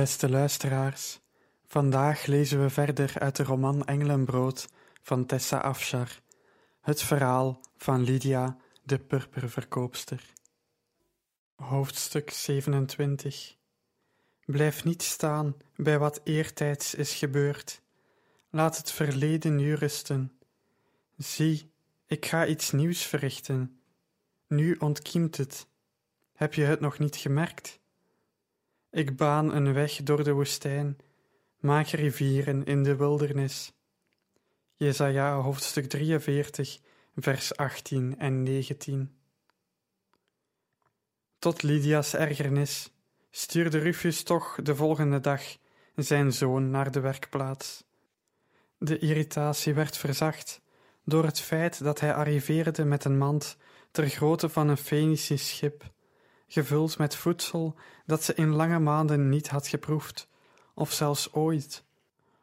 Beste luisteraars, vandaag lezen we verder uit de roman Engelenbrood van Tessa Afshar, het verhaal van Lydia, de purperverkoopster. Hoofdstuk 27 Blijf niet staan bij wat eertijds is gebeurd. Laat het verleden nu rusten. Zie, ik ga iets nieuws verrichten. Nu ontkiemt het. Heb je het nog niet gemerkt? Ik baan een weg door de woestijn, maak rivieren in de wildernis. Jesaja hoofdstuk 43, vers 18 en 19. Tot Lydia's ergernis stuurde Rufus toch de volgende dag zijn zoon naar de werkplaats. De irritatie werd verzacht door het feit dat hij arriveerde met een mand ter grootte van een Fenicisch schip gevuld met voedsel dat ze in lange maanden niet had geproefd, of zelfs ooit.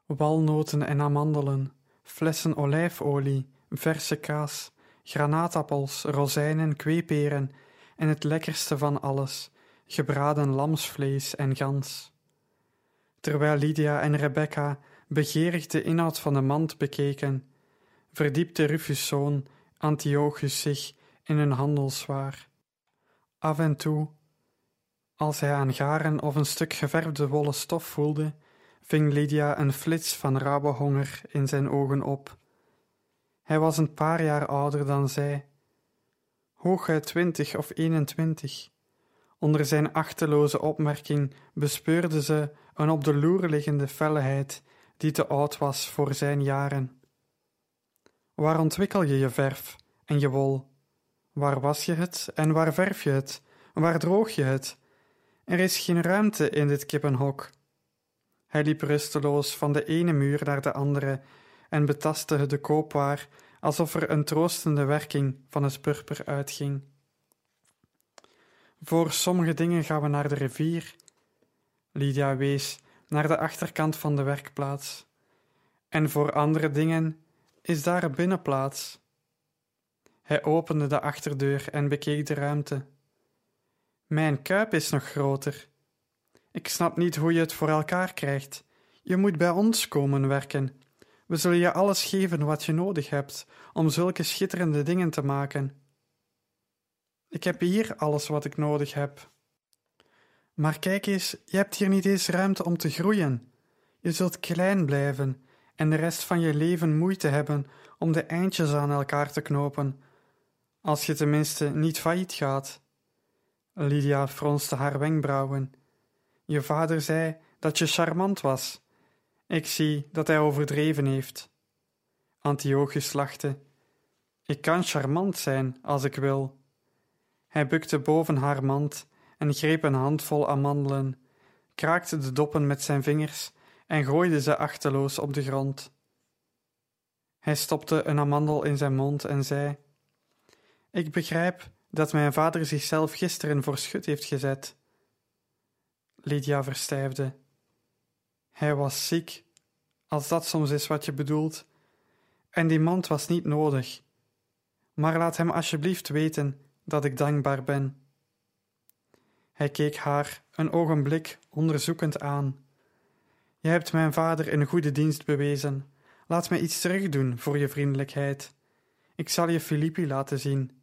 Walnoten en amandelen, flessen olijfolie, verse kaas, granaatappels, rozijnen, kweeperen en het lekkerste van alles, gebraden lamsvlees en gans. Terwijl Lydia en Rebecca begeerig de inhoud van de mand bekeken, verdiepte Rufus' zoon Antiochus zich in een handelswaar. Af en toe, als hij aan garen of een stuk geverfde wollen stof voelde, ving Lydia een flits van rauwe honger in zijn ogen op. Hij was een paar jaar ouder dan zij, hooguit twintig of eenentwintig. Onder zijn achteloze opmerking bespeurde ze een op de loer liggende felheid die te oud was voor zijn jaren. Waar ontwikkel je je verf en je wol? Waar was je het en waar verf je het? Waar droog je het? Er is geen ruimte in dit kippenhok. Hij liep rusteloos van de ene muur naar de andere en betastte de koopwaar alsof er een troostende werking van het purper uitging. Voor sommige dingen gaan we naar de rivier. Lydia wees naar de achterkant van de werkplaats. En voor andere dingen is daar een binnenplaats. Hij opende de achterdeur en bekeek de ruimte. Mijn kuip is nog groter. Ik snap niet hoe je het voor elkaar krijgt. Je moet bij ons komen werken. We zullen je alles geven wat je nodig hebt om zulke schitterende dingen te maken. Ik heb hier alles wat ik nodig heb. Maar kijk eens, je hebt hier niet eens ruimte om te groeien. Je zult klein blijven en de rest van je leven moeite hebben om de eindjes aan elkaar te knopen, als je tenminste niet failliet gaat. Lydia fronste haar wenkbrauwen. Je vader zei dat je charmant was. Ik zie dat hij overdreven heeft. Antiochus lachte. Ik kan charmant zijn als ik wil. Hij bukte boven haar mand en greep een handvol amandelen, kraakte de doppen met zijn vingers en gooide ze achteloos op de grond. Hij stopte een amandel in zijn mond en zei: Ik begrijp dat mijn vader zichzelf gisteren voor schut heeft gezet. Lydia verstijfde. Hij was ziek, als dat soms is wat je bedoelt, en die mand was niet nodig. Maar laat hem alsjeblieft weten dat ik dankbaar ben. Hij keek haar een ogenblik onderzoekend aan. Je hebt mijn vader een goede dienst bewezen. Laat mij iets terugdoen voor je vriendelijkheid. Ik zal je Filippi laten zien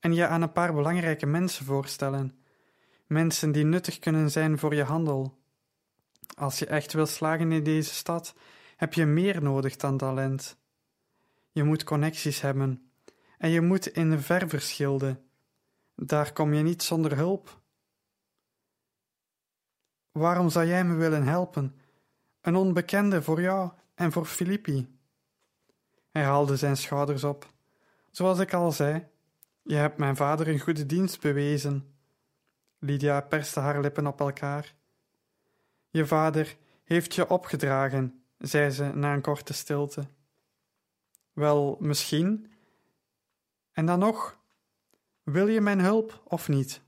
en je aan een paar belangrijke mensen voorstellen. Mensen die nuttig kunnen zijn voor je handel. Als je echt wil slagen in deze stad, heb je meer nodig dan talent. Je moet connecties hebben en je moet in de ververschilden. Daar kom je niet zonder hulp. Waarom zou jij me willen helpen? Een onbekende voor jou en voor Filippi. Hij haalde zijn schouders op. Zoals ik al zei, je hebt mijn vader een goede dienst bewezen. Lydia perste haar lippen op elkaar. Je vader heeft je opgedragen, zei ze na een korte stilte. Wel, misschien. En dan nog, wil je mijn hulp of niet?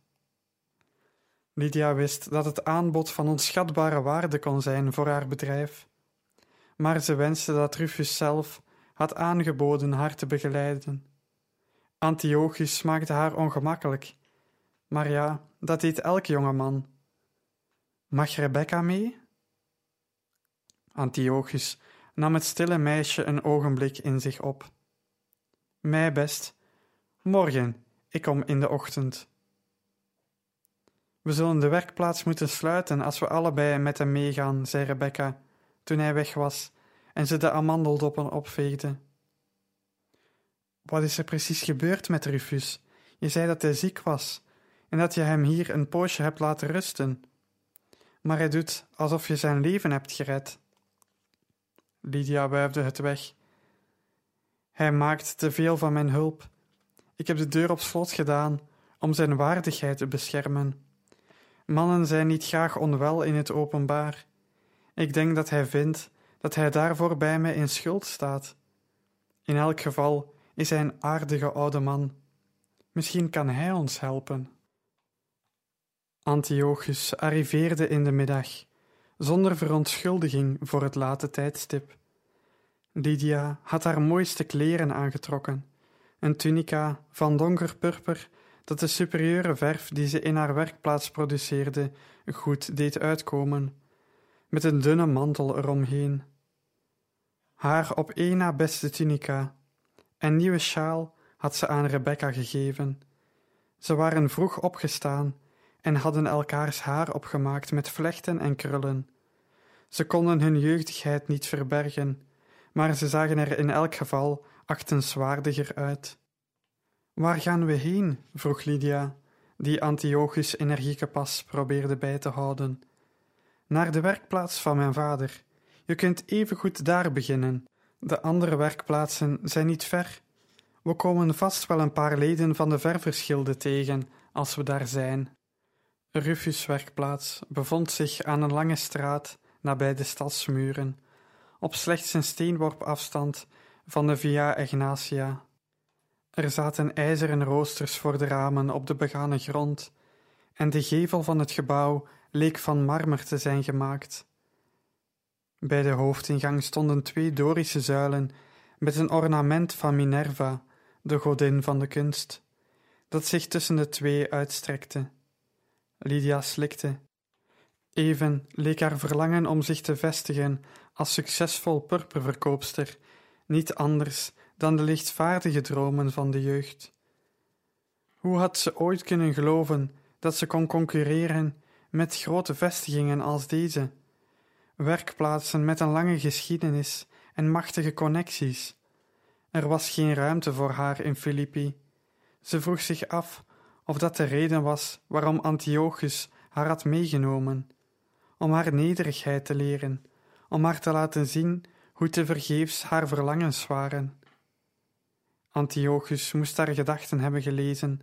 Lydia wist dat het aanbod van onschatbare waarde kon zijn voor haar bedrijf, maar ze wenste dat Rufus zelf had aangeboden haar te begeleiden. Antiochus maakte haar ongemakkelijk, maar ja, dat deed elk jonge man. Mag Rebecca mee? Antiochus nam het stille meisje een ogenblik in zich op. Mij best. Morgen, ik kom in de ochtend. We zullen de werkplaats moeten sluiten als we allebei met hem meegaan, zei Rebecca, toen hij weg was en ze de amandeldoppen opveegde. Wat is er precies gebeurd met Rufus? Je zei dat hij ziek was en dat je hem hier een poosje hebt laten rusten. Maar hij doet alsof je zijn leven hebt gered. Lydia wuifde het weg. Hij maakt te veel van mijn hulp. Ik heb de deur op slot gedaan om zijn waardigheid te beschermen. Mannen zijn niet graag onwel in het openbaar. Ik denk dat hij vindt dat hij daarvoor bij mij in schuld staat. In elk geval is hij een aardige oude man. Misschien kan hij ons helpen. Antiochus arriveerde in de middag, zonder verontschuldiging voor het late tijdstip. Lydia had haar mooiste kleren aangetrokken, een tunica van donker purper dat de superieure verf die ze in haar werkplaats produceerde goed deed uitkomen, met een dunne mantel eromheen. Haar op één na beste tunica en nieuwe sjaal had ze aan Rebecca gegeven. Ze waren vroeg opgestaan en hadden elkaars haar opgemaakt met vlechten en krullen. Ze konden hun jeugdigheid niet verbergen, maar ze zagen er in elk geval achtenswaardiger uit. Waar gaan we heen? vroeg Lydia, die Antiochus energieke pas probeerde bij te houden. Naar de werkplaats van mijn vader. Je kunt evengoed daar beginnen. De andere werkplaatsen zijn niet ver. We komen vast wel een paar leden van de ververschilde tegen als we daar zijn. Rufus' werkplaats bevond zich aan een lange straat nabij de stadsmuren, op slechts een steenworp afstand van de Via Ignatia. Er zaten ijzeren roosters voor de ramen op de begane grond, en de gevel van het gebouw leek van marmer te zijn gemaakt. Bij de hoofdingang stonden twee Dorische zuilen met een ornament van Minerva, de godin van de kunst, dat zich tussen de twee uitstrekte. Lydia slikte. Even leek haar verlangen om zich te vestigen als succesvol purperverkoopster niet anders dan de lichtvaardige dromen van de jeugd. Hoe had ze ooit kunnen geloven dat ze kon concurreren met grote vestigingen als deze? Werkplaatsen met een lange geschiedenis en machtige connecties. Er was geen ruimte voor haar in Filippi. Ze vroeg zich af of dat de reden was waarom Antiochus haar had meegenomen, om haar nederigheid te leren, om haar te laten zien hoe te vergeefs haar verlangens waren. Antiochus moest haar gedachten hebben gelezen.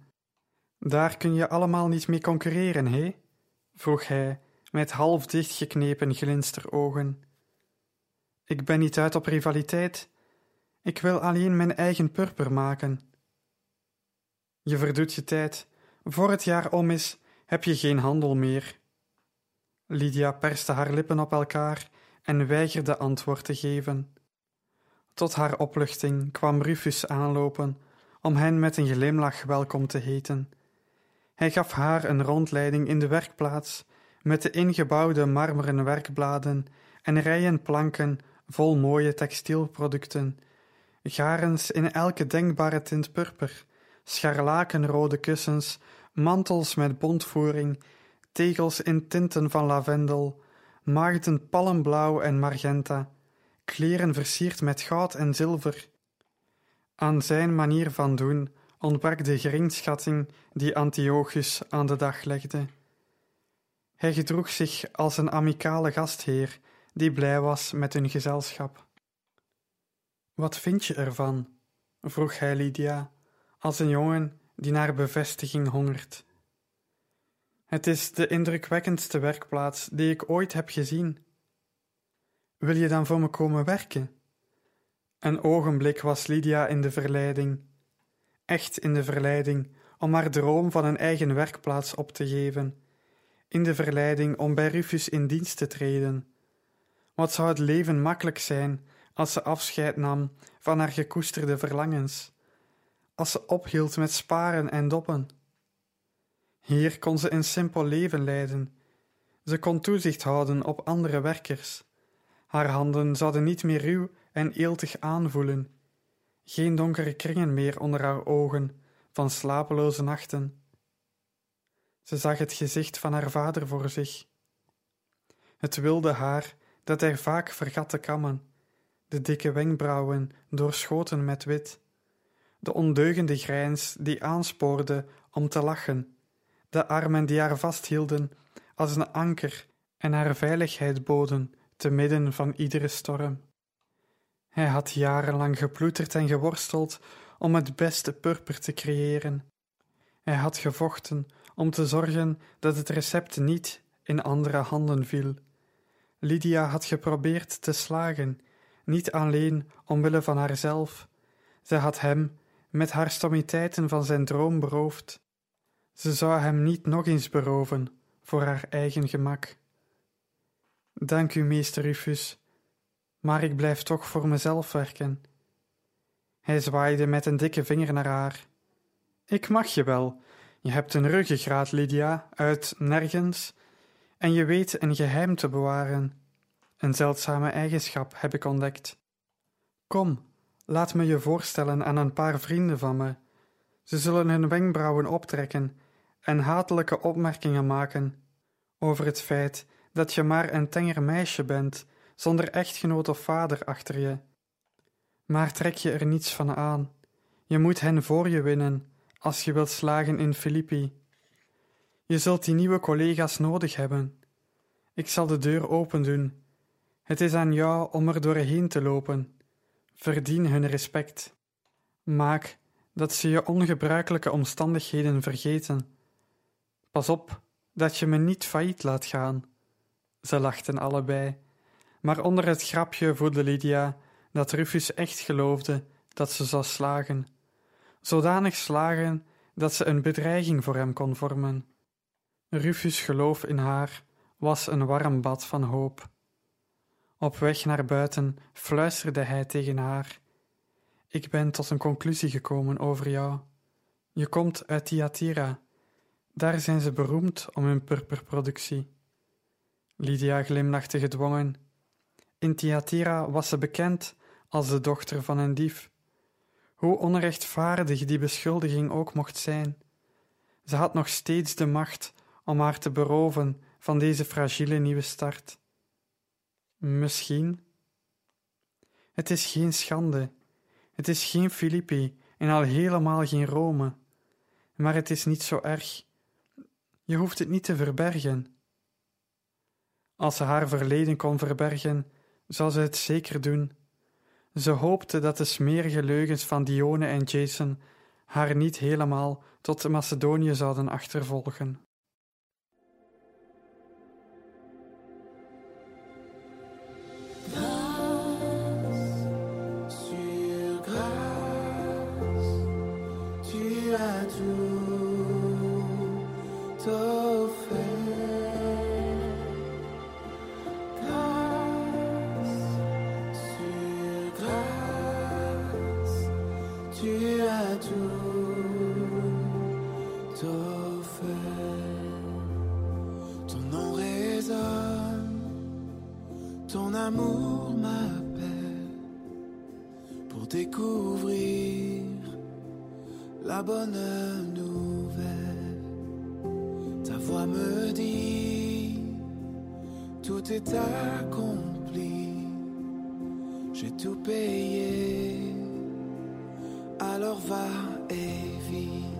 Daar kun je allemaal niet mee concurreren, hé? vroeg hij met half dichtgeknepen glinsterogen. Ik ben niet uit op rivaliteit. Ik wil alleen mijn eigen purper maken. Je verdoet je tijd. Voor het jaar om is, heb je geen handel meer. Lydia perste haar lippen op elkaar en weigerde antwoord te geven. Tot haar opluchting kwam Rufus aanlopen om hen met een glimlach welkom te heten. Hij gaf haar een rondleiding in de werkplaats met de ingebouwde marmeren werkbladen en rijen planken vol mooie textielproducten, garens in elke denkbare tint purper, scharlakenrode kussens, mantels met bontvoering, tegels in tinten van lavendel, maagden palmblauw en magenta, kleren versierd met goud en zilver. Aan zijn manier van doen ontbrak de geringschatting die Antiochus aan de dag legde. Hij gedroeg zich als een amicale gastheer die blij was met hun gezelschap. Wat vind je ervan? vroeg hij Lydia, als een jongen die naar bevestiging hongert. Het is de indrukwekkendste werkplaats die ik ooit heb gezien. Wil je dan voor me komen werken? Een ogenblik was Lydia in de verleiding, echt in de verleiding, om haar droom van een eigen werkplaats op te geven, in de verleiding om bij Rufus in dienst te treden. Wat zou het leven makkelijk zijn als ze afscheid nam van haar gekoesterde verlangens, als ze ophield met sparen en doppen. Hier kon ze een simpel leven leiden. Ze kon toezicht houden op andere werkers. Haar handen zouden niet meer ruw en eeltig aanvoelen. Geen donkere kringen meer onder haar ogen van slapeloze nachten. Ze zag het gezicht van haar vader voor zich. Het wilde haar dat hij vaak vergat te kammen, de dikke wenkbrauwen doorschoten met wit, de ondeugende grijns die aanspoorde om te lachen, de armen die haar vasthielden als een anker en haar veiligheid boden te midden van iedere storm. Hij had jarenlang geploeterd en geworsteld om het beste purper te creëren. Hij had gevochten om te zorgen dat het recept niet in andere handen viel. Lydia had geprobeerd te slagen, niet alleen omwille van haarzelf. Ze had hem met haar stommiteiten van zijn droom beroofd. Ze zou hem niet nog eens beroven, voor haar eigen gemak. Dank u, meester Rufus, maar ik blijf toch voor mezelf werken. Hij zwaaide met een dikke vinger naar haar. Ik mag je wel. Je hebt een ruggengraat, Lydia, uit nergens, en je weet een geheim te bewaren. Een zeldzame eigenschap heb ik ontdekt. Kom, laat me je voorstellen aan een paar vrienden van me. Ze zullen hun wenkbrauwen optrekken en hatelijke opmerkingen maken over het feit dat je maar een tenger meisje bent, zonder echtgenoot of vader achter je. Maar trek je er niets van aan. Je moet hen voor je winnen, als je wilt slagen in Filippi. Je zult die nieuwe collega's nodig hebben. Ik zal de deur open doen. Het is aan jou om er doorheen te lopen. Verdien hun respect. Maak dat ze je ongebruikelijke omstandigheden vergeten. Pas op dat je me niet failliet laat gaan. Ze lachten allebei, maar onder het grapje voelde Lydia dat Rufus echt geloofde dat ze zou slagen, zodanig slagen dat ze een bedreiging voor hem kon vormen. Rufus' geloof in haar was een warm bad van hoop. Op weg naar buiten fluisterde hij tegen haar: Ik ben tot een conclusie gekomen over jou. Je komt uit Thyatira. Daar zijn ze beroemd om hun purperproductie. Lydia glimlachte gedwongen. In Thyatira was ze bekend als de dochter van een dief. Hoe onrechtvaardig die beschuldiging ook mocht zijn. Ze had nog steeds de macht om haar te beroven van deze fragiele nieuwe start. Misschien. Het is geen schande. Het is geen Filippi en al helemaal geen Rome. Maar het is niet zo erg. Je hoeft het niet te verbergen. Als ze haar verleden kon verbergen, zou ze het zeker doen. Ze hoopte dat de smerige leugens van Dione en Jason haar niet helemaal tot Macedonië zouden achtervolgen. Alors va et vis.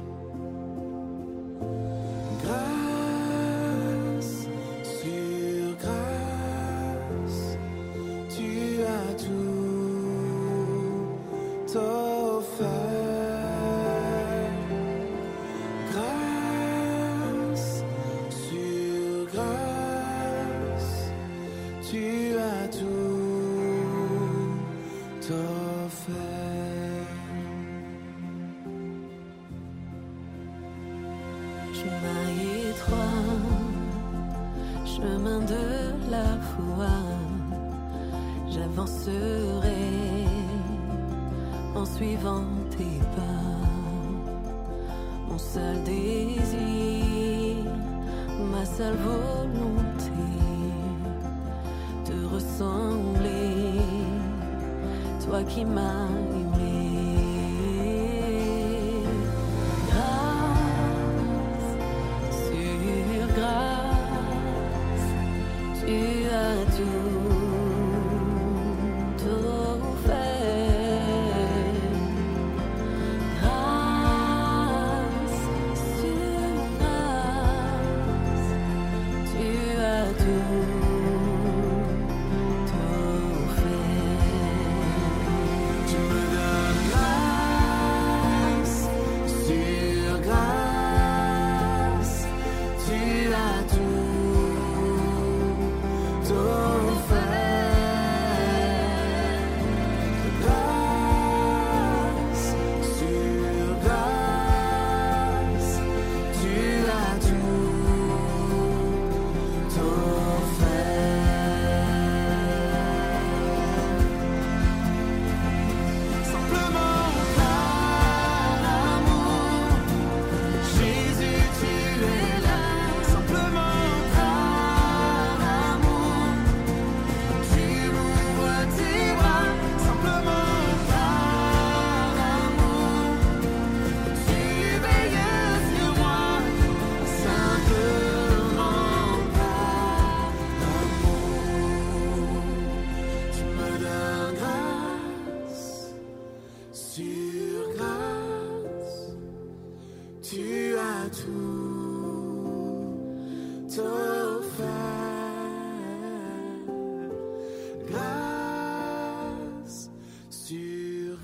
Grâce sur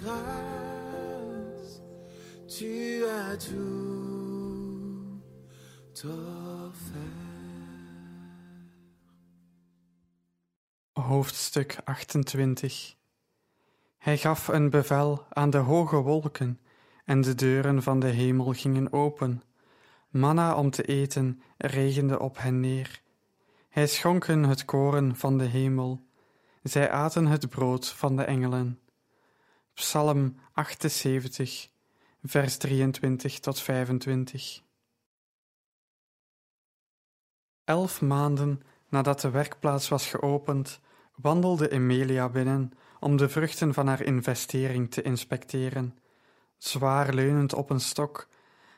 tu as tout offert. Hoofdstuk 28 Hij gaf een bevel aan de hoge wolken, en de deuren van de hemel gingen open. Manna om te eten regende op hen neer. Hij schonk hun het koren van de hemel. Zij aten het brood van de engelen. Psalm 78, vers 23 tot 25. Elf maanden nadat de werkplaats was geopend, wandelde Emilia binnen om de vruchten van haar investering te inspecteren. Zwaar leunend op een stok,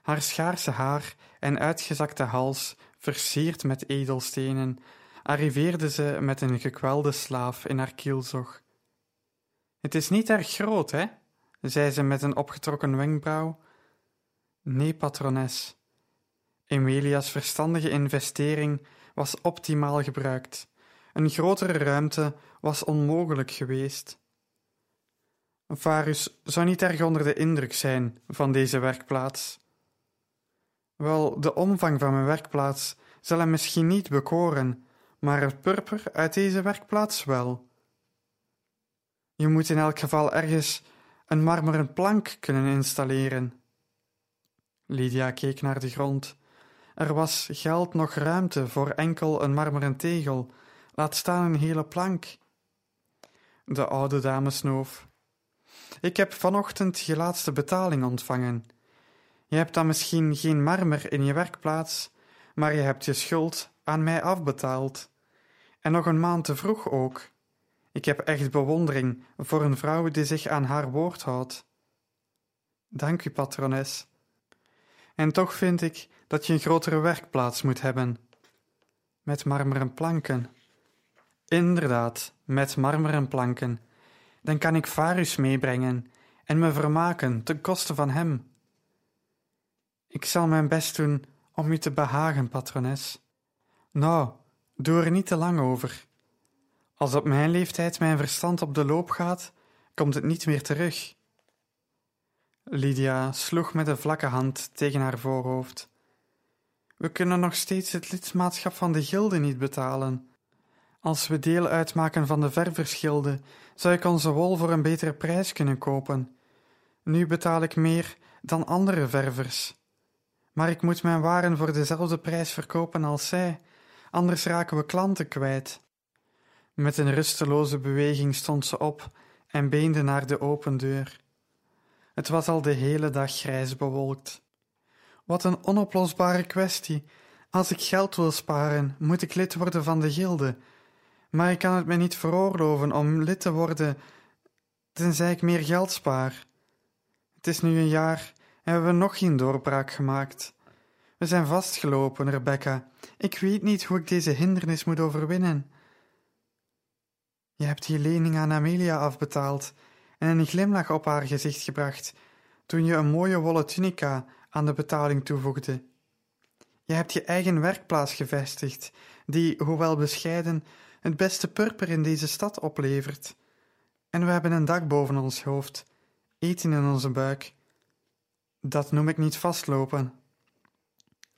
haar schaarse haar en uitgezakte hals versierd met edelstenen, arriveerde ze met een gekwelde slaaf in haar kielzog. Het is niet erg groot, hè? zei ze met een opgetrokken wenkbrauw. Nee, patrones. Emilia's verstandige investering was optimaal gebruikt. Een grotere ruimte was onmogelijk geweest. Varus zou niet erg onder de indruk zijn van deze werkplaats. Wel, de omvang van mijn werkplaats zal hem misschien niet bekoren, maar het purper uit deze werkplaats wel. Je moet in elk geval ergens een marmeren plank kunnen installeren. Lydia keek naar de grond. Er was geld nog ruimte voor enkel een marmeren tegel, laat staan een hele plank. De oude dame snoof. Ik heb vanochtend je laatste betaling ontvangen. Je hebt dan misschien geen marmer in je werkplaats, maar je hebt je schuld aan mij afbetaald. En nog een maand te vroeg ook. Ik heb echt bewondering voor een vrouw die zich aan haar woord houdt. Dank u, patrones. En toch vind ik dat je een grotere werkplaats moet hebben. Met marmeren planken. Inderdaad, met marmeren planken. Dan kan ik Varus meebrengen en me vermaken ten koste van hem. Ik zal mijn best doen om u te behagen, patrones. Nou, doe er niet te lang over. Als op mijn leeftijd mijn verstand op de loop gaat, komt het niet meer terug. Lydia sloeg met een vlakke hand tegen haar voorhoofd. We kunnen nog steeds het lidmaatschap van de gilde niet betalen. Als we deel uitmaken van de verversgilde, zou ik onze wol voor een betere prijs kunnen kopen. Nu betaal ik meer dan andere ververs. Maar ik moet mijn waren voor dezelfde prijs verkopen als zij, anders raken we klanten kwijt. Met een rusteloze beweging stond ze op en beende naar de open deur. Het was al de hele dag grijs bewolkt. Wat een onoplosbare kwestie. Als ik geld wil sparen, moet ik lid worden van de gilde. Maar ik kan het mij niet veroorloven om lid te worden, tenzij ik meer geld spaar. Het is nu een jaar en we hebben nog geen doorbraak gemaakt. We zijn vastgelopen, Rebecca. Ik weet niet hoe ik deze hindernis moet overwinnen. Je hebt die lening aan Amelia afbetaald en een glimlach op haar gezicht gebracht toen je een mooie wollen tunica aan de betaling toevoegde. Je hebt je eigen werkplaats gevestigd, die, hoewel bescheiden, het beste purper in deze stad oplevert. En we hebben een dak boven ons hoofd, eten in onze buik. Dat noem ik niet vastlopen.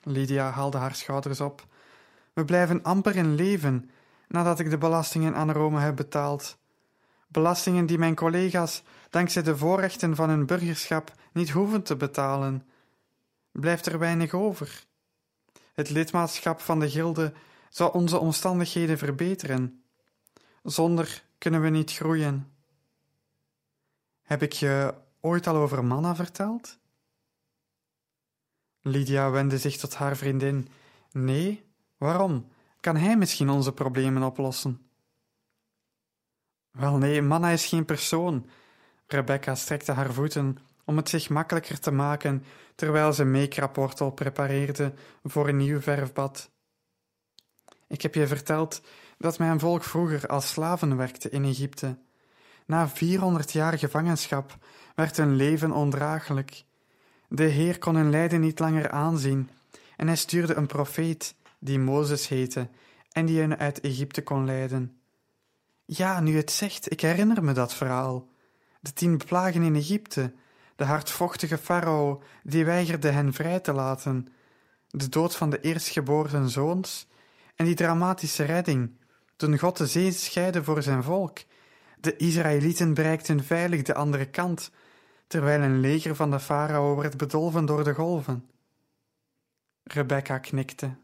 Lydia haalde haar schouders op. We blijven amper in leven nadat ik de belastingen aan Rome heb betaald. Belastingen die mijn collega's, dankzij de voorrechten van hun burgerschap, niet hoeven te betalen. Blijft er weinig over. Het lidmaatschap van de gilde zou onze omstandigheden verbeteren. Zonder kunnen we niet groeien. Heb ik je ooit al over manna verteld? Lydia wendde zich tot haar vriendin. Nee, waarom? Kan hij misschien onze problemen oplossen? Wel nee, Manna is geen persoon. Rebecca strekte haar voeten om het zich makkelijker te maken terwijl ze meekrapwortel prepareerde voor een nieuw verfbad. Ik heb je verteld dat mijn volk vroeger als slaven werkte in Egypte. Na 400 jaar gevangenschap werd hun leven ondraaglijk. De Heer kon hun lijden niet langer aanzien en hij stuurde een profeet die Mozes heette en die hen uit Egypte kon leiden. Ja, nu het zegt, ik herinner me dat verhaal. De tien plagen in Egypte, de hardvochtige farao die weigerde hen vrij te laten, de dood van de eerstgeboren zoons en die dramatische redding toen God de zee scheidde voor zijn volk. De Israëlieten bereikten veilig de andere kant, terwijl een leger van de farao werd bedolven door de golven. Rebecca knikte.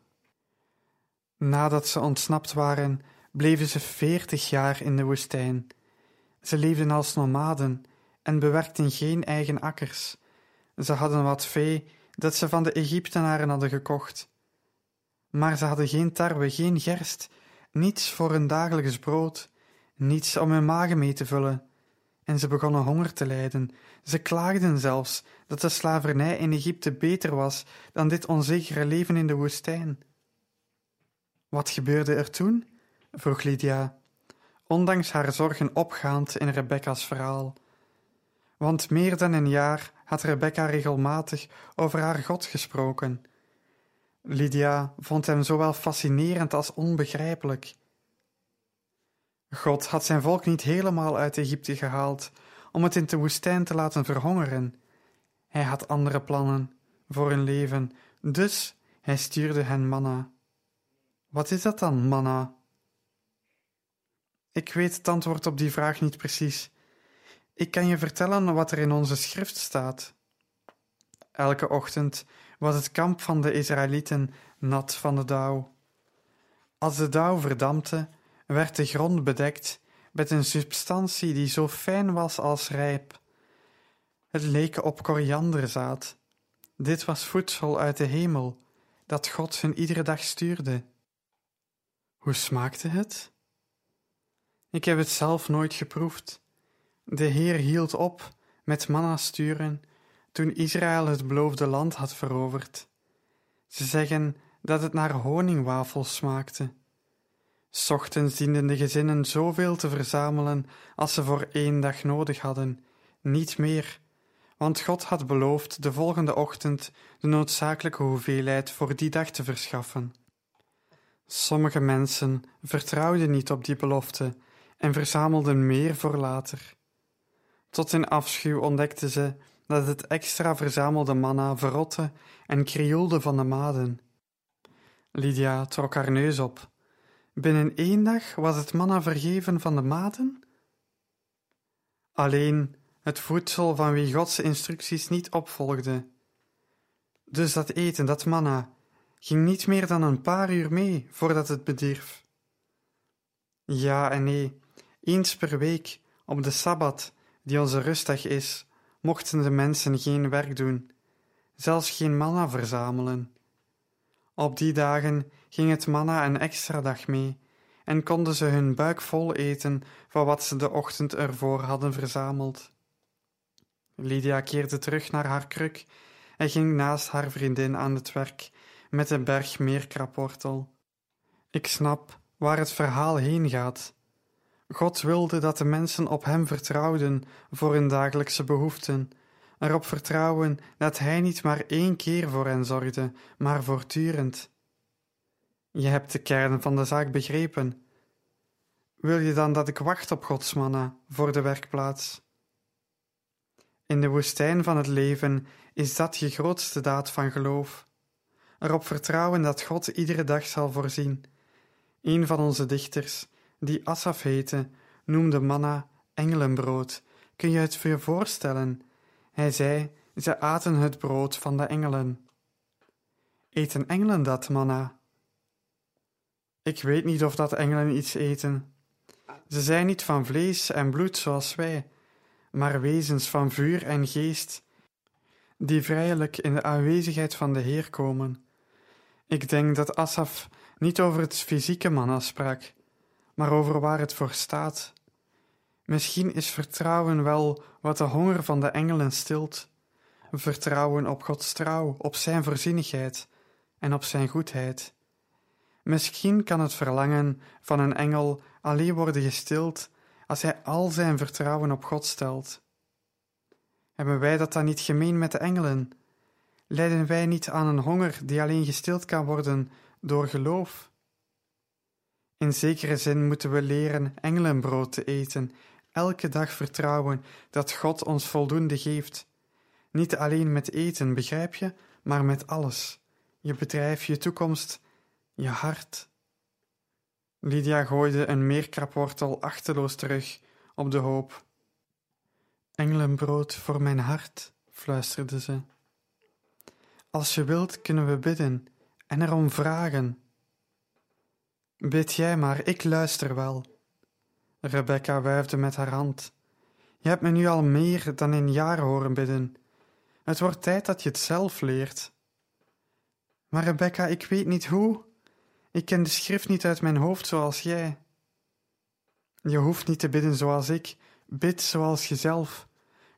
Nadat ze ontsnapt waren, bleven ze veertig jaar in de woestijn. Ze leefden als nomaden en bewerkten geen eigen akkers. Ze hadden wat vee dat ze van de Egyptenaren hadden gekocht. Maar ze hadden geen tarwe, geen gerst, niets voor hun dagelijks brood, niets om hun magen mee te vullen. En ze begonnen honger te lijden. Ze klaagden zelfs dat de slavernij in Egypte beter was dan dit onzekere leven in de woestijn. Wat gebeurde er toen? vroeg Lydia, ondanks haar zorgen opgaand in Rebecca's verhaal. Want meer dan een jaar had Rebecca regelmatig over haar God gesproken. Lydia vond hem zowel fascinerend als onbegrijpelijk. God had zijn volk niet helemaal uit Egypte gehaald om het in de woestijn te laten verhongeren. Hij had andere plannen voor hun leven, dus hij stuurde hen manna. Wat is dat dan, manna? Ik weet het antwoord op die vraag niet precies. Ik kan je vertellen wat er in onze schrift staat. Elke ochtend was het kamp van de Israëlieten nat van de dauw. Als de dauw verdampte, werd de grond bedekt met een substantie die zo fijn was als rijp. Het leek op korianderzaad. Dit was voedsel uit de hemel, dat God hun iedere dag stuurde. Hoe smaakte het? Ik heb het zelf nooit geproefd. De Heer hield op met manna sturen toen Israël het beloofde land had veroverd. Ze zeggen dat het naar honingwafels smaakte. Ochtends dienden de gezinnen zoveel te verzamelen als ze voor één dag nodig hadden, niet meer, want God had beloofd de volgende ochtend de noodzakelijke hoeveelheid voor die dag te verschaffen. Sommige mensen vertrouwden niet op die belofte en verzamelden meer voor later. Tot in afschuw ontdekten ze dat het extra verzamelde manna verrotte en krioelde van de maden. Lydia trok haar neus op. Binnen één dag was het manna vergeven van de maden? Alleen het voedsel van wie Gods instructies niet opvolgde. Dus dat eten, dat manna, ging niet meer dan een paar uur mee voordat het bedierf. Ja en nee, eens per week, op de sabbat, die onze rustdag is, mochten de mensen geen werk doen, zelfs geen manna verzamelen. Op die dagen ging het manna een extra dag mee en konden ze hun buik vol eten van wat ze de ochtend ervoor hadden verzameld. Lydia keerde terug naar haar kruk en ging naast haar vriendin aan het werk met een berg meerkrapwortel. Ik snap waar het verhaal heen gaat. God wilde dat de mensen op Hem vertrouwden voor hun dagelijkse behoeften, erop vertrouwen dat Hij niet maar één keer voor hen zorgde, maar voortdurend. Je hebt de kern van de zaak begrepen. Wil je dan dat ik wacht op Gods manna voor de werkplaats? In de woestijn van het leven is dat je grootste daad van geloof. Erop vertrouwen dat God iedere dag zal voorzien. Een van onze dichters, die Asaf heette, noemde manna engelenbrood. Kun je het je voorstellen? Hij zei: Ze aten het brood van de engelen. Eten engelen dat manna? Ik weet niet of dat engelen iets eten. Ze zijn niet van vlees en bloed zoals wij, maar wezens van vuur en geest, die vrijelijk in de aanwezigheid van de Heer komen. Ik denk dat Asaf niet over het fysieke manna sprak, maar over waar het voor staat. Misschien is vertrouwen wel wat de honger van de engelen stilt. Vertrouwen op Gods trouw, op Zijn voorzienigheid en op Zijn goedheid. Misschien kan het verlangen van een engel alleen worden gestild als hij al zijn vertrouwen op God stelt. Hebben wij dat dan niet gemeen met de engelen? Lijden wij niet aan een honger die alleen gestild kan worden door geloof? In zekere zin moeten we leren engelenbrood te eten, elke dag vertrouwen dat God ons voldoende geeft. Niet alleen met eten, begrijp je, maar met alles: je bedrijf, je toekomst, je hart. Lydia gooide een meerkrapwortel achteloos terug op de hoop. Engelenbrood voor mijn hart, fluisterde ze. Als je wilt, kunnen we bidden en erom vragen. Bid jij maar, ik luister wel. Rebecca wuifde met haar hand. Je hebt me nu al meer dan een jaar horen bidden. Het wordt tijd dat je het zelf leert. Maar Rebecca, ik weet niet hoe. Ik ken de schrift niet uit mijn hoofd zoals jij. Je hoeft niet te bidden zoals ik, bid zoals jezelf.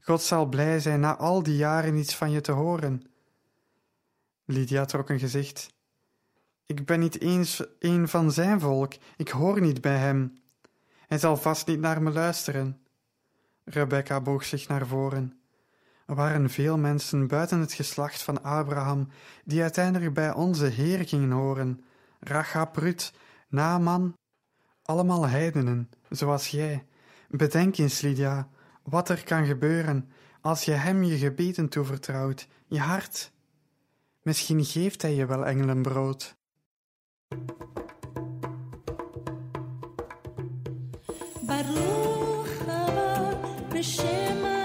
God zal blij zijn na al die jaren iets van je te horen. Lydia trok een gezicht. Ik ben niet eens een van zijn volk, ik hoor niet bij hem. Hij zal vast niet naar me luisteren. Rebecca boog zich naar voren. Er waren veel mensen buiten het geslacht van Abraham die uiteindelijk bij onze Heer gingen horen. Rachab, Rut, Naaman, allemaal heidenen, zoals jij. Bedenk eens, Lydia, wat er kan gebeuren als je hem je gebeten toevertrouwt, je hart. Misschien geeft hij je wel engelenbrood. ברוך הבא בשם ה...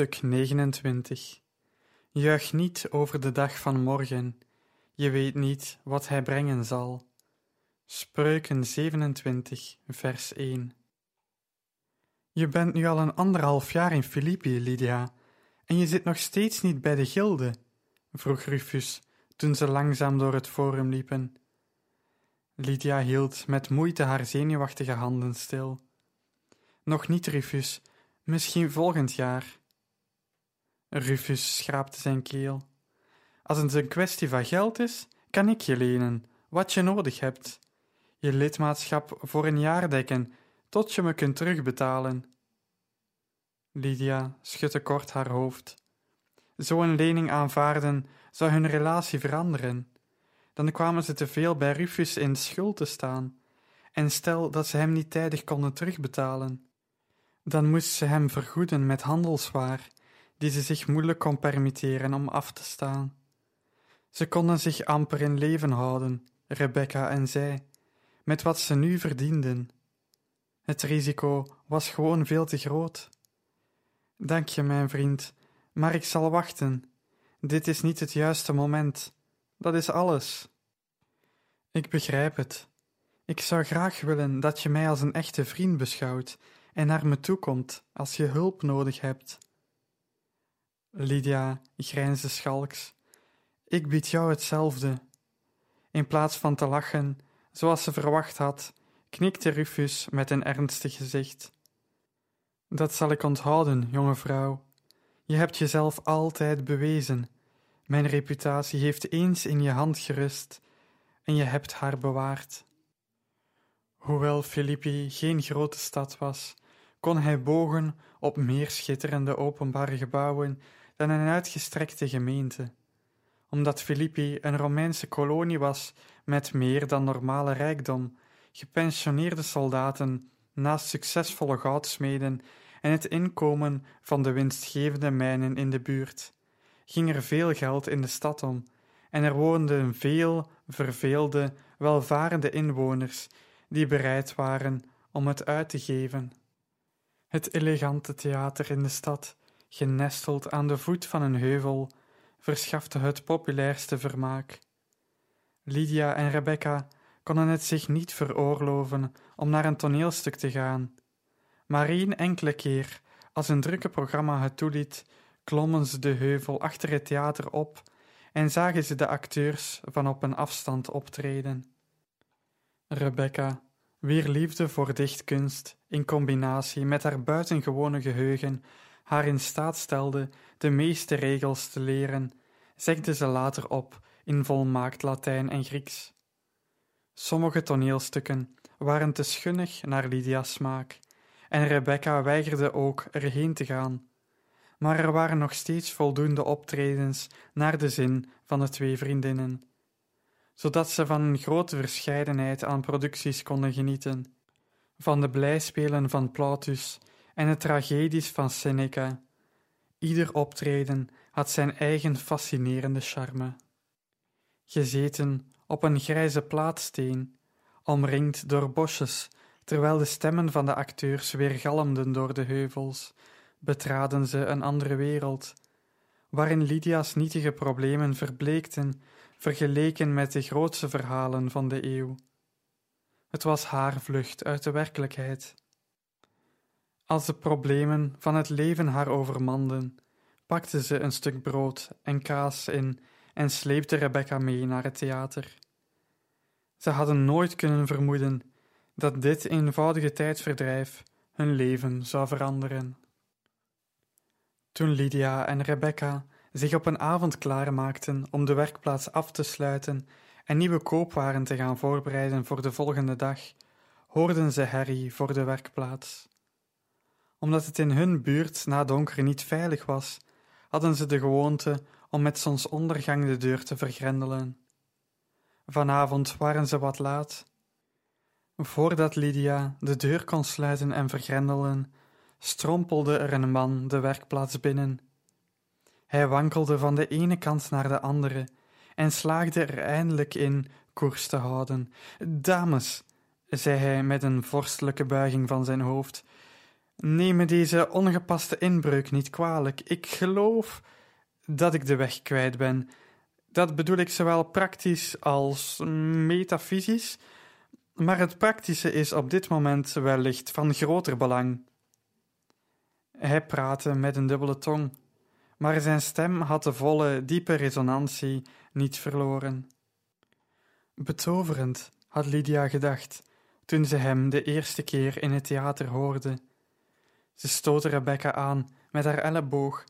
Hoofdstuk 29 Juich niet over de dag van morgen, je weet niet wat hij brengen zal. Spreuken 27, vers 1 Je bent nu al een anderhalf jaar in Filippi, Lydia, en je zit nog steeds niet bij de gilde, vroeg Rufus toen ze langzaam door het forum liepen. Lydia hield met moeite haar zenuwachtige handen stil. Nog niet, Rufus, misschien volgend jaar. Rufus schraapte zijn keel. Als het een kwestie van geld is, kan ik je lenen, wat je nodig hebt. Je lidmaatschap voor een jaar dekken, tot je me kunt terugbetalen. Lydia schudde kort haar hoofd. Zo'n lening aanvaarden zou hun relatie veranderen. Dan kwamen ze te veel bij Rufus in schuld te staan. En stel dat ze hem niet tijdig konden terugbetalen. Dan moest ze hem vergoeden met handelswaar, die ze zich moeilijk kon permitteren om af te staan. Ze konden zich amper in leven houden, Rebecca en zij, met wat ze nu verdienden. Het risico was gewoon veel te groot. Dank je, mijn vriend, maar ik zal wachten. Dit is niet het juiste moment. Dat is alles. Ik begrijp het. Ik zou graag willen dat je mij als een echte vriend beschouwt en naar me toe komt als je hulp nodig hebt. Lydia grijnsde schalks. Ik bied jou hetzelfde. In plaats van te lachen, zoals ze verwacht had, knikte Rufus met een ernstig gezicht. Dat zal ik onthouden, jonge vrouw. Je hebt jezelf altijd bewezen. Mijn reputatie heeft eens in je hand gerust en je hebt haar bewaard. Hoewel Filippi geen grote stad was, kon hij bogen op meer schitterende openbare gebouwen dan een uitgestrekte gemeente. Omdat Filippi een Romeinse kolonie was met meer dan normale rijkdom, gepensioneerde soldaten, naast succesvolle goudsmeden en het inkomen van de winstgevende mijnen in de buurt, ging er veel geld in de stad om, en er woonden veel verveelde, welvarende inwoners die bereid waren om het uit te geven. Het elegante theater in de stad, genesteld aan de voet van een heuvel, verschafte het populairste vermaak. Lydia en Rebecca konden het zich niet veroorloven om naar een toneelstuk te gaan, maar één enkele keer, als een drukke programma het toeliet, klommen ze de heuvel achter het theater op en zagen ze de acteurs van op een afstand optreden. Rebecca, wier liefde voor dichtkunst in combinatie met haar buitengewone geheugen haar in staat stelde de meeste regels te leren, zegde ze later op in volmaakt Latijn en Grieks. Sommige toneelstukken waren te schunnig naar Lydia's smaak, en Rebecca weigerde ook erheen te gaan. Maar er waren nog steeds voldoende optredens naar de zin van de twee vriendinnen, zodat ze van een grote verscheidenheid aan producties konden genieten, van de blijspelen van Plautus en de tragedies van Seneca. Ieder optreden had zijn eigen fascinerende charme. Gezeten op een grijze plaatsteen, omringd door bosjes, terwijl de stemmen van de acteurs weergalmden door de heuvels, betraden ze een andere wereld, waarin Lydia's nietige problemen verbleekten, vergeleken met de grootste verhalen van de eeuw. Het was haar vlucht uit de werkelijkheid. Als de problemen van het leven haar overmanden, pakte ze een stuk brood en kaas in en sleepte Rebecca mee naar het theater. Ze hadden nooit kunnen vermoeden dat dit eenvoudige tijdverdrijf hun leven zou veranderen. Toen Lydia en Rebecca zich op een avond klaarmaakten om de werkplaats af te sluiten en nieuwe koopwaren te gaan voorbereiden voor de volgende dag, hoorden ze Harry voor de werkplaats. Omdat het in hun buurt na donker niet veilig was, hadden ze de gewoonte om met zonsondergang de deur te vergrendelen. Vanavond waren ze wat laat. Voordat Lydia de deur kon sluiten en vergrendelen, strompelde er een man de werkplaats binnen. Hij wankelde van de ene kant naar de andere en slaagde er eindelijk in koers te houden. Dames, zei hij met een vorstelijke buiging van zijn hoofd, Neem deze ongepaste inbreuk niet kwalijk. Ik geloof dat ik de weg kwijt ben. Dat bedoel ik zowel praktisch als metafysisch, maar het praktische is op dit moment wellicht van groter belang. Hij praatte met een dubbele tong, maar zijn stem had de volle, diepe resonantie niet verloren. Betoverend, had Lydia gedacht, toen ze hem de eerste keer in het theater hoorde. Ze stootte Rebecca aan met haar elleboog.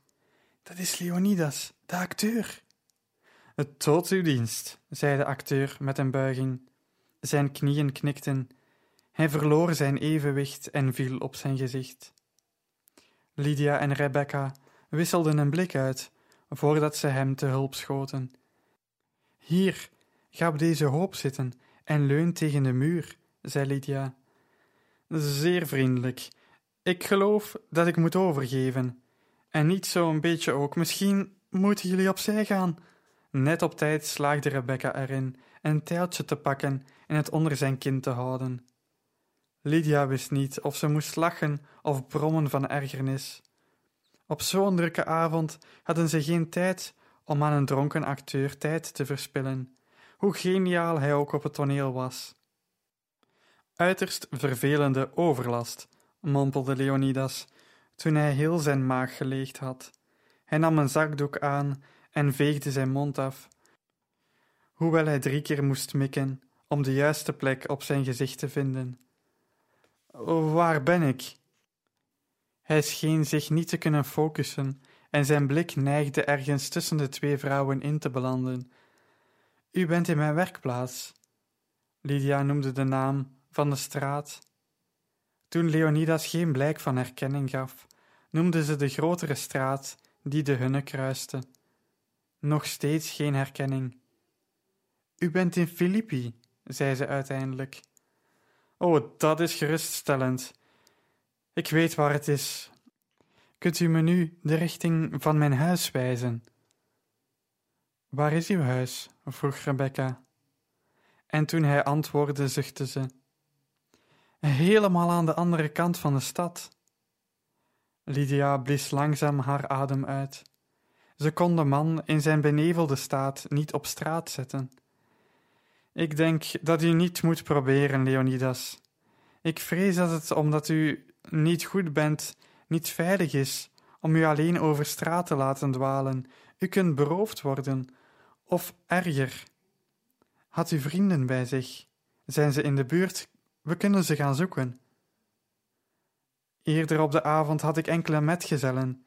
Dat is Leonidas, de acteur. Tot uw dienst, zei de acteur met een buiging. Zijn knieën knikten. Hij verloor zijn evenwicht en viel op zijn gezicht. Lydia en Rebecca wisselden een blik uit voordat ze hem te hulp schoten. Hier, ga op deze hoop zitten en leun tegen de muur, zei Lydia. Zeer vriendelijk. Ik geloof dat ik moet overgeven. En niet zo een beetje ook. Misschien moeten jullie opzij gaan. Net op tijd slaagde Rebecca erin een tijltje te pakken en het onder zijn kin te houden. Lydia wist niet of ze moest lachen of brommen van ergernis. Op zo'n drukke avond hadden ze geen tijd om aan een dronken acteur tijd te verspillen, hoe geniaal hij ook op het toneel was. Uiterst vervelende overlast, mompelde Leonidas, toen hij heel zijn maag geleegd had. Hij nam een zakdoek aan en veegde zijn mond af, hoewel hij drie keer moest mikken om de juiste plek op zijn gezicht te vinden. Waar ben ik? Hij scheen zich niet te kunnen focussen en zijn blik neigde ergens tussen de twee vrouwen in te belanden. U bent in mijn werkplaats. Lydia noemde de naam van de straat. Toen Leonidas geen blijk van herkenning gaf, noemde ze de grotere straat die de hunne kruiste. Nog steeds geen herkenning. U bent in Filippi, zei ze uiteindelijk. Oh, dat is geruststellend. Ik weet waar het is. Kunt u me nu de richting van mijn huis wijzen? Waar is uw huis? vroeg Rebecca. En toen hij antwoordde, zuchtte ze. Helemaal aan de andere kant van de stad. Lydia blies langzaam haar adem uit. Ze kon de man in zijn benevelde staat niet op straat zetten. Ik denk dat u niet moet proberen, Leonidas. Ik vrees dat het omdat u niet goed bent, niet veilig is om u alleen over straat te laten dwalen. U kunt beroofd worden, of erger. Had u vrienden bij zich? Zijn ze in de buurt? We kunnen ze gaan zoeken. Eerder op de avond had ik enkele metgezellen.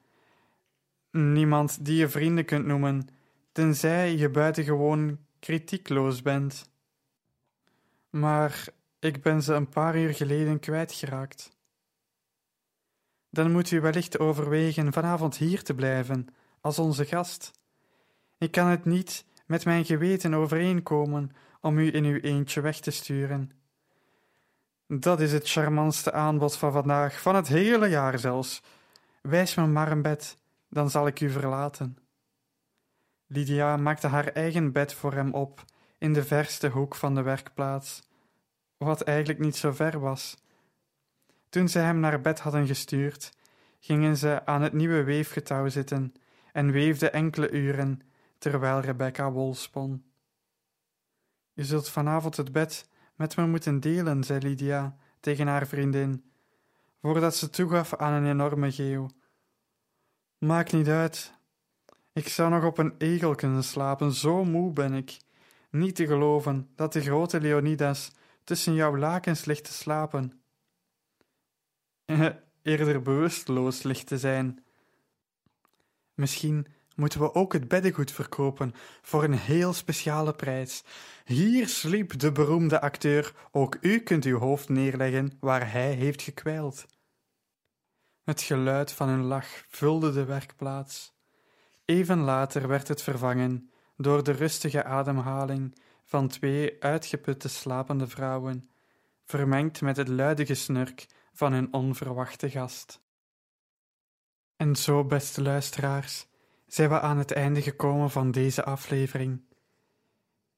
Niemand die je vrienden kunt noemen, tenzij je buitengewoon kritiekloos bent. Maar ik ben ze een paar uur geleden kwijtgeraakt. Dan moet u wellicht overwegen vanavond hier te blijven, als onze gast. Ik kan het niet met mijn geweten overeenkomen om u in uw eentje weg te sturen. Dat is het charmantste aanbod van vandaag, van het hele jaar zelfs. Wijs me maar een bed, dan zal ik u verlaten. Lydia maakte haar eigen bed voor hem op in de verste hoek van de werkplaats, wat eigenlijk niet zo ver was. Toen ze hem naar bed hadden gestuurd, gingen ze aan het nieuwe weefgetouw zitten en weefden enkele uren terwijl Rebecca wol spon. Je zult vanavond het bed met me moeten delen, zei Lydia tegen haar vriendin, voordat ze toegaf aan een enorme geeuw. Maakt niet uit. Ik zou nog op een egel kunnen slapen, zo moe ben ik. Niet te geloven dat de grote Leonidas tussen jouw lakens ligt te slapen. Eerder bewusteloos ligt te zijn. Misschien moeten we ook het beddengoed verkopen voor een heel speciale prijs. Hier sliep de beroemde acteur, ook u kunt uw hoofd neerleggen waar hij heeft gekwijld. Het geluid van hun lach vulde de werkplaats. Even later werd het vervangen door de rustige ademhaling van twee uitgeputte slapende vrouwen, vermengd met het luide gesnurk van hun onverwachte gast. En zo, beste luisteraars, zijn we aan het einde gekomen van deze aflevering.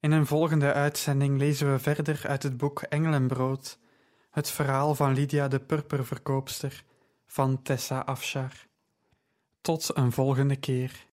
In een volgende uitzending lezen we verder uit het boek Engelenbrood, het verhaal van Lydia de purperverkoopster van Tessa Afshar. Tot een volgende keer.